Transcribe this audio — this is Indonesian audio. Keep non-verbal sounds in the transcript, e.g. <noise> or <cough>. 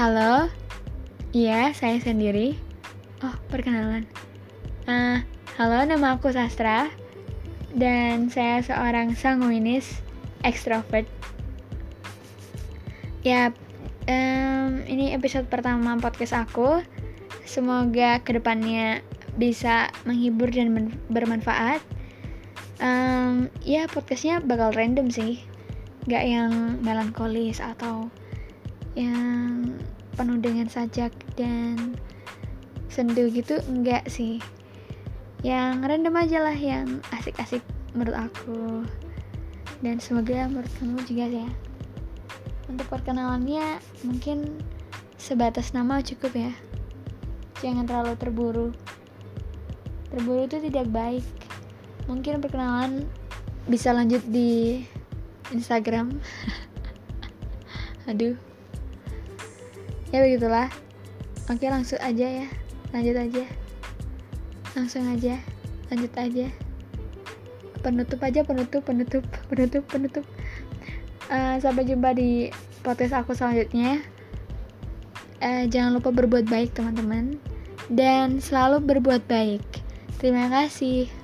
Halo, iya saya sendiri. Oh, perkenalan. Uh, halo, nama aku Sastra dan saya seorang sanguinis ekstrovert. Ya, um, ini episode pertama podcast aku. Semoga ke depannya bisa menghibur dan bermanfaat. Um, ya podcastnya bakal random sih, gak yang melankolis atau yang penuh dengan sajak dan sendu gitu enggak sih. Yang random aja lah yang asik-asik menurut aku. Dan semoga menurut kamu juga ya. Untuk perkenalannya mungkin sebatas nama cukup ya. Jangan terlalu terburu. Terburu itu tidak baik. Mungkin perkenalan bisa lanjut di Instagram. <laughs> Aduh ya begitulah. Oke langsung aja ya. Lanjut aja. Langsung aja. Lanjut aja. Penutup aja penutup penutup penutup penutup. Uh, sampai jumpa di podcast aku selanjutnya. Uh, jangan lupa berbuat baik teman-teman. Dan selalu berbuat baik. Terima kasih